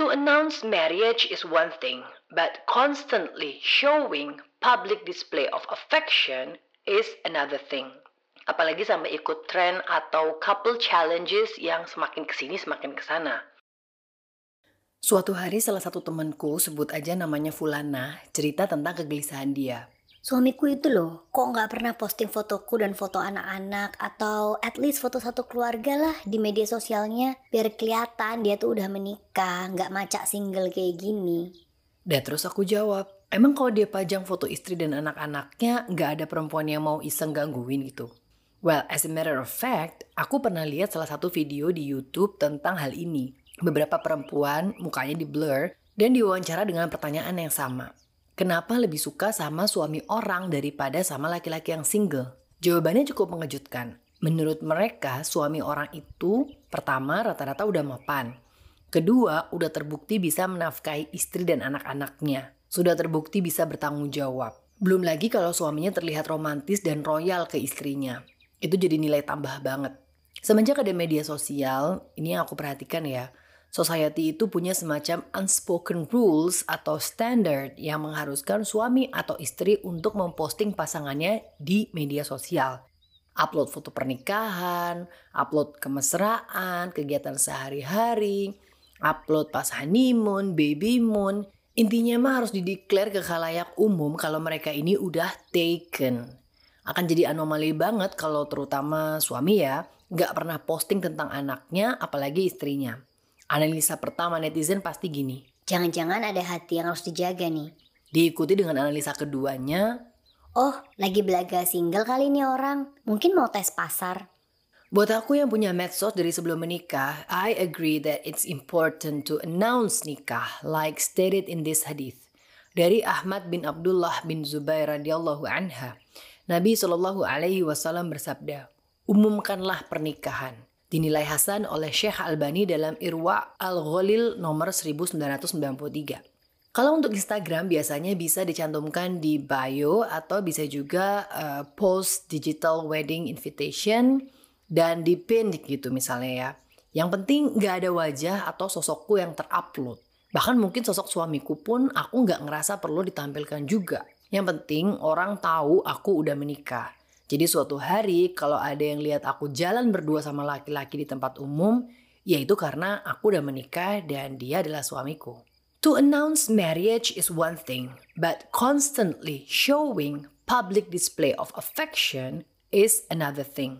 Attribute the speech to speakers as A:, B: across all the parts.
A: To announce marriage is one thing, but constantly showing public display of affection is another thing. Apalagi sampai ikut tren atau couple challenges yang semakin ke sini semakin ke sana.
B: Suatu hari salah satu temanku, sebut aja namanya Fulana, cerita tentang kegelisahan dia.
C: Suamiku itu loh, kok nggak pernah posting fotoku dan foto anak-anak atau at least foto satu keluarga lah di media sosialnya biar kelihatan dia tuh udah menikah, nggak macak single kayak gini.
B: Dan terus aku jawab, emang kalau dia pajang foto istri dan anak-anaknya nggak ada perempuan yang mau iseng gangguin gitu? Well, as a matter of fact, aku pernah lihat salah satu video di YouTube tentang hal ini. Beberapa perempuan mukanya di blur dan diwawancara dengan pertanyaan yang sama. Kenapa lebih suka sama suami orang daripada sama laki-laki yang single? Jawabannya cukup mengejutkan. Menurut mereka, suami orang itu pertama rata-rata udah mapan. Kedua, udah terbukti bisa menafkahi istri dan anak-anaknya. Sudah terbukti bisa bertanggung jawab. Belum lagi kalau suaminya terlihat romantis dan royal ke istrinya. Itu jadi nilai tambah banget. Semenjak ada media sosial, ini yang aku perhatikan ya, Society itu punya semacam unspoken rules atau standard yang mengharuskan suami atau istri untuk memposting pasangannya di media sosial. Upload foto pernikahan, upload kemesraan, kegiatan sehari-hari, upload pas honeymoon, baby moon. Intinya mah harus dideklar ke khalayak umum kalau mereka ini udah taken. Akan jadi anomali banget kalau terutama suami ya, nggak pernah posting tentang anaknya apalagi istrinya. Analisa pertama netizen pasti gini.
C: Jangan-jangan ada hati yang harus dijaga nih.
B: Diikuti dengan analisa keduanya.
C: Oh, lagi belaga single kali ini orang. Mungkin mau tes pasar.
B: Buat aku yang punya medsos dari sebelum menikah, I agree that it's important to announce nikah like stated in this hadith. Dari Ahmad bin Abdullah bin Zubair radhiyallahu anha, Nabi Shallallahu alaihi wasallam bersabda, "Umumkanlah pernikahan." Dinilai Hasan oleh Syekh Albani dalam Irwa Al-Ghalil nomor 1993. Kalau untuk Instagram biasanya bisa dicantumkan di bio atau bisa juga uh, post digital wedding invitation dan di pin gitu misalnya ya. Yang penting nggak ada wajah atau sosokku yang terupload. Bahkan mungkin sosok suamiku pun aku nggak ngerasa perlu ditampilkan juga. Yang penting orang tahu aku udah menikah. Jadi suatu hari kalau ada yang lihat aku jalan berdua sama laki-laki di tempat umum, yaitu karena aku udah menikah dan dia adalah suamiku. To announce marriage is one thing, but constantly showing public display of affection is another thing.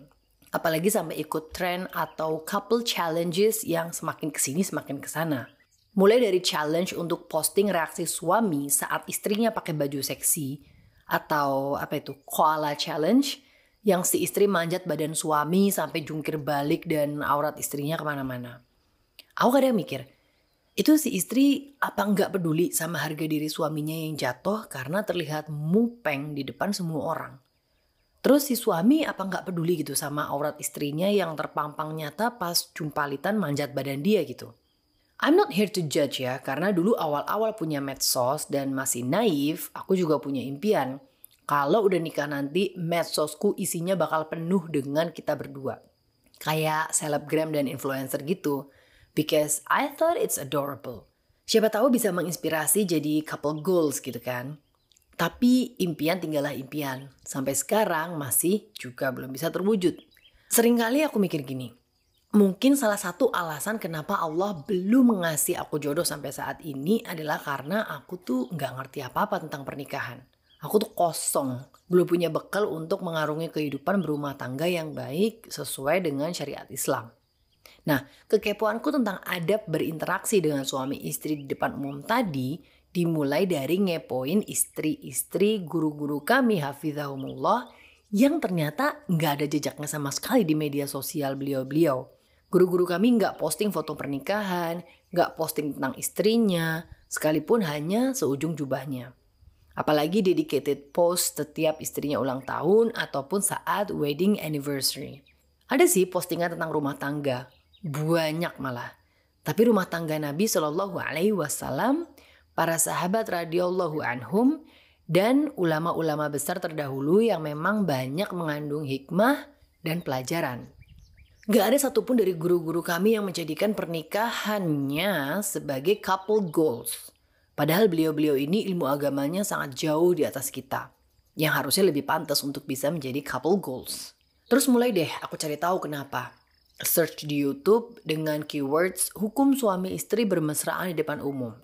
B: Apalagi sampai ikut tren atau couple challenges yang semakin ke sini semakin ke sana. Mulai dari challenge untuk posting reaksi suami saat istrinya pakai baju seksi, atau apa itu koala challenge yang si istri manjat badan suami sampai jungkir balik dan aurat istrinya ke mana-mana. Aku kadang mikir, itu si istri apa nggak peduli sama harga diri suaminya yang jatuh karena terlihat mupeng di depan semua orang. Terus si suami apa nggak peduli gitu sama aurat istrinya yang terpampang nyata pas jumpalitan manjat badan dia gitu. I'm not here to judge ya, karena dulu awal-awal punya medsos dan masih naif, aku juga punya impian kalau udah nikah nanti medsosku isinya bakal penuh dengan kita berdua. Kayak selebgram dan influencer gitu. Because I thought it's adorable. Siapa tahu bisa menginspirasi jadi couple goals gitu kan. Tapi impian tinggallah impian. Sampai sekarang masih juga belum bisa terwujud. Seringkali aku mikir gini. Mungkin salah satu alasan kenapa Allah belum mengasih aku jodoh sampai saat ini adalah karena aku tuh nggak ngerti apa-apa tentang pernikahan. Aku tuh kosong, belum punya bekal untuk mengarungi kehidupan berumah tangga yang baik sesuai dengan syariat Islam. Nah, kekepoanku tentang adab berinteraksi dengan suami istri di depan umum tadi dimulai dari ngepoin istri-istri guru-guru kami hafizahumullah yang ternyata nggak ada jejaknya sama sekali di media sosial beliau-beliau. Guru-guru kami nggak posting foto pernikahan, nggak posting tentang istrinya, sekalipun hanya seujung jubahnya. Apalagi dedicated post setiap istrinya ulang tahun ataupun saat wedding anniversary. Ada sih postingan tentang rumah tangga, banyak malah. Tapi rumah tangga Nabi Shallallahu Alaihi Wasallam, para sahabat radhiyallahu anhum, dan ulama-ulama besar terdahulu yang memang banyak mengandung hikmah dan pelajaran. Gak ada satupun dari guru-guru kami yang menjadikan pernikahannya sebagai couple goals. Padahal beliau-beliau ini ilmu agamanya sangat jauh di atas kita. Yang harusnya lebih pantas untuk bisa menjadi couple goals. Terus mulai deh aku cari tahu kenapa. Search di YouTube dengan keywords hukum suami istri bermesraan di depan umum.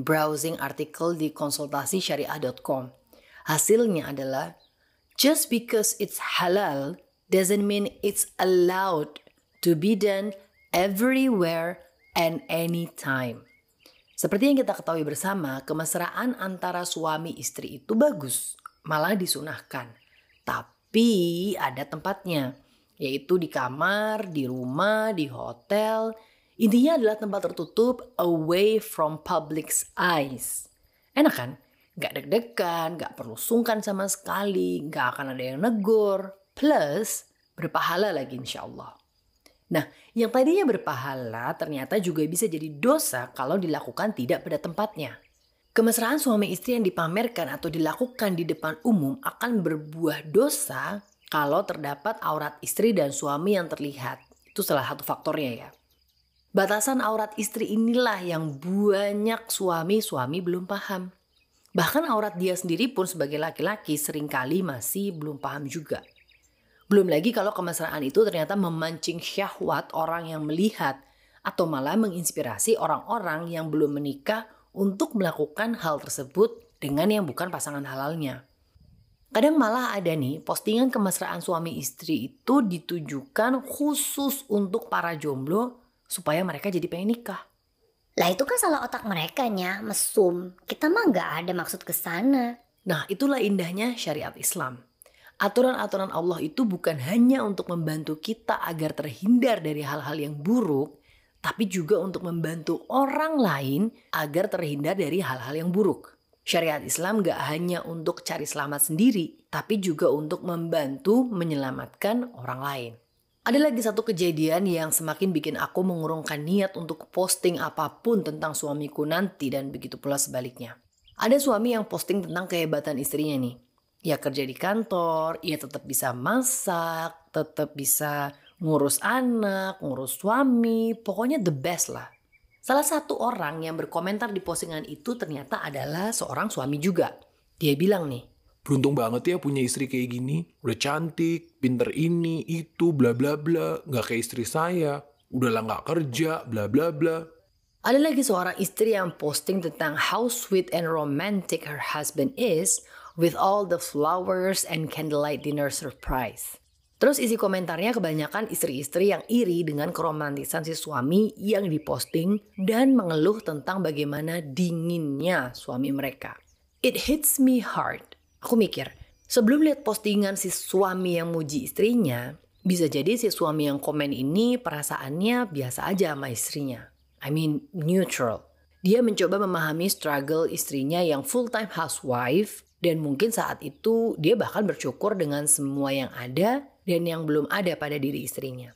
B: Browsing artikel di konsultasi syariah.com. Hasilnya adalah just because it's halal doesn't mean it's allowed to be done everywhere and anytime. Seperti yang kita ketahui bersama, kemesraan antara suami istri itu bagus, malah disunahkan. Tapi ada tempatnya, yaitu di kamar, di rumah, di hotel. Intinya adalah tempat tertutup away from public's eyes. Enak kan? Gak deg-degan, gak perlu sungkan sama sekali, gak akan ada yang negur. Plus, berpahala lagi insya Allah. Nah, yang tadinya berpahala ternyata juga bisa jadi dosa kalau dilakukan tidak pada tempatnya. Kemesraan suami istri yang dipamerkan atau dilakukan di depan umum akan berbuah dosa kalau terdapat aurat istri dan suami yang terlihat. Itu salah satu faktornya ya. Batasan aurat istri inilah yang banyak suami-suami belum paham. Bahkan aurat dia sendiri pun sebagai laki-laki sering kali masih belum paham juga. Belum lagi kalau kemesraan itu ternyata memancing syahwat orang yang melihat atau malah menginspirasi orang-orang yang belum menikah untuk melakukan hal tersebut dengan yang bukan pasangan halalnya. Kadang malah ada nih postingan kemesraan suami istri itu ditujukan khusus untuk para jomblo supaya mereka jadi pengen nikah.
C: Lah itu kan salah otak mereka nya, mesum. Kita mah nggak ada maksud ke sana.
B: Nah itulah indahnya syariat Islam. Aturan-aturan Allah itu bukan hanya untuk membantu kita agar terhindar dari hal-hal yang buruk, tapi juga untuk membantu orang lain agar terhindar dari hal-hal yang buruk. Syariat Islam gak hanya untuk cari selamat sendiri, tapi juga untuk membantu menyelamatkan orang lain. Ada lagi satu kejadian yang semakin bikin aku mengurungkan niat untuk posting apa pun tentang suamiku nanti dan begitu pula sebaliknya. Ada suami yang posting tentang kehebatan istrinya nih ya kerja di kantor, ia tetap bisa masak, tetap bisa ngurus anak, ngurus suami, pokoknya the best lah. Salah satu orang yang berkomentar di postingan itu ternyata adalah seorang suami juga. Dia bilang nih,
D: Beruntung banget ya punya istri kayak gini. Udah cantik, pinter ini, itu, bla bla bla. Gak kayak istri saya. Udah lah gak kerja, bla bla bla.
B: Ada lagi seorang istri yang posting tentang how sweet and romantic her husband is with all the flowers and candlelight dinner surprise. Terus isi komentarnya kebanyakan istri-istri yang iri dengan keromantisan si suami yang diposting dan mengeluh tentang bagaimana dinginnya suami mereka. It hits me hard. Aku mikir, sebelum lihat postingan si suami yang muji istrinya, bisa jadi si suami yang komen ini perasaannya biasa aja sama istrinya. I mean neutral. Dia mencoba memahami struggle istrinya yang full-time housewife dan mungkin saat itu dia bahkan bersyukur dengan semua yang ada dan yang belum ada pada diri istrinya.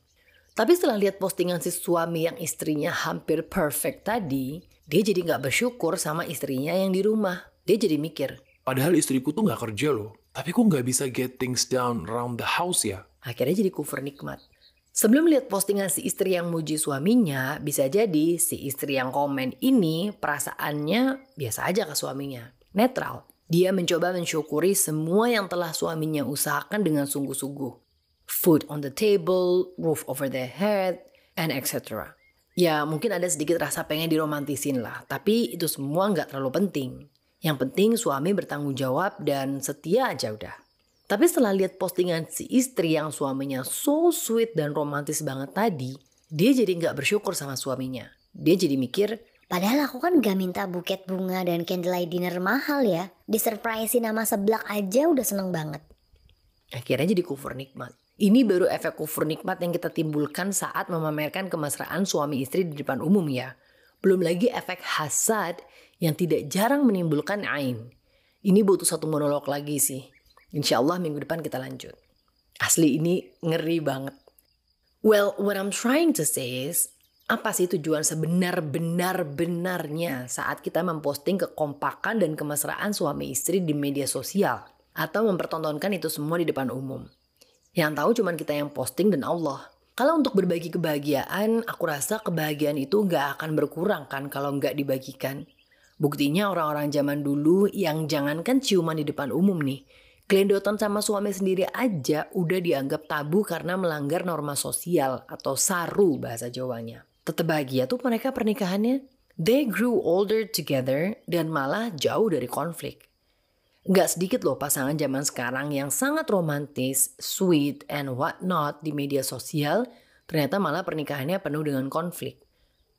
B: Tapi setelah lihat postingan si suami yang istrinya hampir perfect tadi, dia jadi nggak bersyukur sama istrinya yang di rumah. Dia jadi mikir,
D: Padahal istriku tuh gak kerja loh. Tapi kok gak bisa get things down around the house ya?
B: akhirnya jadi kufur nikmat. Sebelum lihat postingan si istri yang muji suaminya, bisa jadi si istri yang komen ini perasaannya biasa aja ke suaminya. Netral. Dia mencoba mensyukuri semua yang telah suaminya usahakan dengan sungguh-sungguh. Food on the table, roof over their head, and etc. Ya mungkin ada sedikit rasa pengen diromantisin lah, tapi itu semua nggak terlalu penting. Yang penting suami bertanggung jawab dan setia aja udah. Tapi setelah lihat postingan si istri yang suaminya so sweet dan romantis banget tadi, dia jadi nggak bersyukur sama suaminya. Dia jadi mikir,
C: Padahal aku kan gak minta buket bunga dan candlelight dinner mahal ya. Disurprisein nama seblak aja udah seneng banget.
B: akhirnya jadi kufur nikmat. Ini baru efek kufur nikmat yang kita timbulkan saat memamerkan kemesraan suami istri di depan umum ya. Belum lagi efek hasad yang tidak jarang menimbulkan ain. Ini butuh satu monolog lagi sih. Insya Allah minggu depan kita lanjut. Asli ini ngeri banget. Well, what I'm trying to say is, apa sih tujuan sebenar-benar-benarnya saat kita memposting kekompakan dan kemesraan suami istri di media sosial? Atau mempertontonkan itu semua di depan umum? Yang tahu cuma kita yang posting dan Allah. Kalau untuk berbagi kebahagiaan, aku rasa kebahagiaan itu nggak akan berkurang kan kalau nggak dibagikan. Buktinya orang-orang zaman dulu yang jangankan ciuman di depan umum nih, Gelendotan sama suami sendiri aja udah dianggap tabu karena melanggar norma sosial atau saru bahasa Jawanya. Tetap bahagia tuh mereka pernikahannya. They grew older together dan malah jauh dari konflik. Gak sedikit loh pasangan zaman sekarang yang sangat romantis, sweet, and whatnot di media sosial, ternyata malah pernikahannya penuh dengan konflik.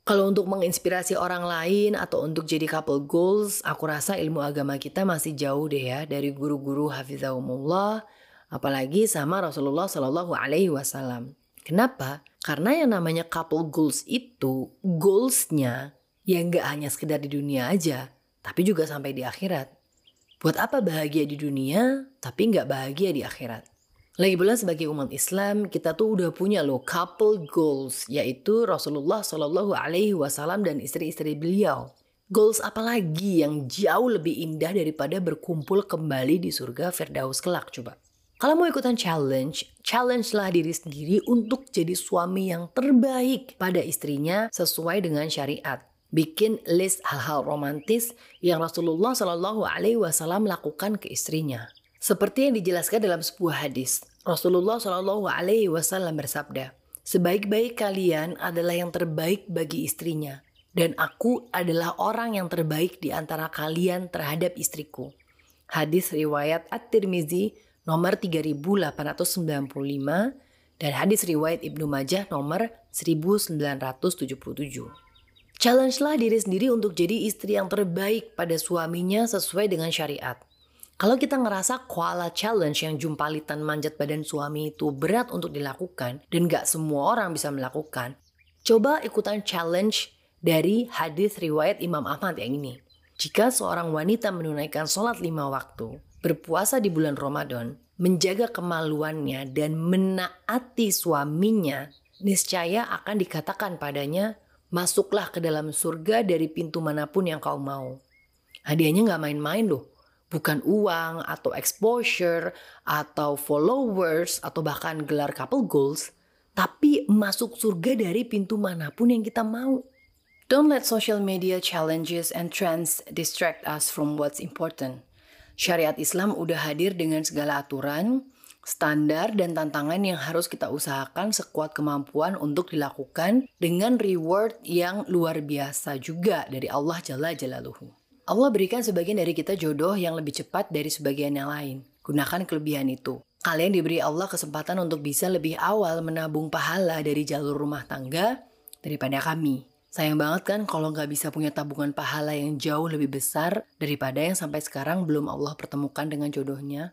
B: Kalau untuk menginspirasi orang lain atau untuk jadi couple goals, aku rasa ilmu agama kita masih jauh deh ya dari guru-guru hafizahumullah, apalagi sama Rasulullah Shallallahu Alaihi Wasallam. Kenapa? Karena yang namanya couple goals itu goalsnya ya nggak hanya sekedar di dunia aja, tapi juga sampai di akhirat. Buat apa bahagia di dunia, tapi nggak bahagia di akhirat? Lagi pula sebagai umat Islam kita tuh udah punya loh couple goals yaitu Rasulullah Shallallahu Alaihi Wasallam dan istri-istri beliau. Goals apalagi yang jauh lebih indah daripada berkumpul kembali di surga Firdaus kelak coba. Kalau mau ikutan challenge, challenge lah diri sendiri untuk jadi suami yang terbaik pada istrinya sesuai dengan syariat. Bikin list hal-hal romantis yang Rasulullah Shallallahu Alaihi Wasallam lakukan ke istrinya. Seperti yang dijelaskan dalam sebuah hadis, Rasulullah Shallallahu Alaihi Wasallam bersabda, "Sebaik-baik kalian adalah yang terbaik bagi istrinya, dan aku adalah orang yang terbaik di antara kalian terhadap istriku." Hadis riwayat At-Tirmizi nomor 3895 dan hadis riwayat Ibnu Majah nomor 1977. Challenge-lah diri sendiri untuk jadi istri yang terbaik pada suaminya sesuai dengan syariat. Kalau kita ngerasa koala challenge yang jumpalitan manjat badan suami itu berat untuk dilakukan dan gak semua orang bisa melakukan, coba ikutan challenge dari hadis riwayat Imam Ahmad yang ini. Jika seorang wanita menunaikan sholat lima waktu, berpuasa di bulan Ramadan, menjaga kemaluannya dan menaati suaminya, niscaya akan dikatakan padanya, masuklah ke dalam surga dari pintu mana pun yang kau mau. Hadiahnya gak main-main loh bukan uang atau exposure atau followers atau bahkan gelar couple goals, tapi masuk surga dari pintu mana pun yang kita mau. Don't let social media challenges and trends distract us from what's important. Syariat Islam udah hadir dengan segala aturan, standar dan tantangan yang harus kita usahakan sekuat kemampuan untuk dilakukan dengan reward yang luar biasa juga dari Allah Jalla Jalaluhu. Allah berikan sebagian dari kita jodoh yang lebih cepat dari sebagian yang lain. Gunakan kelebihan itu. Kalian diberi Allah kesempatan untuk bisa lebih awal menabung pahala dari jalur rumah tangga daripada kami. Sayang banget kan kalau nggak bisa punya tabungan pahala yang jauh lebih besar daripada yang sampai sekarang belum Allah pertemukan dengan jodohnya.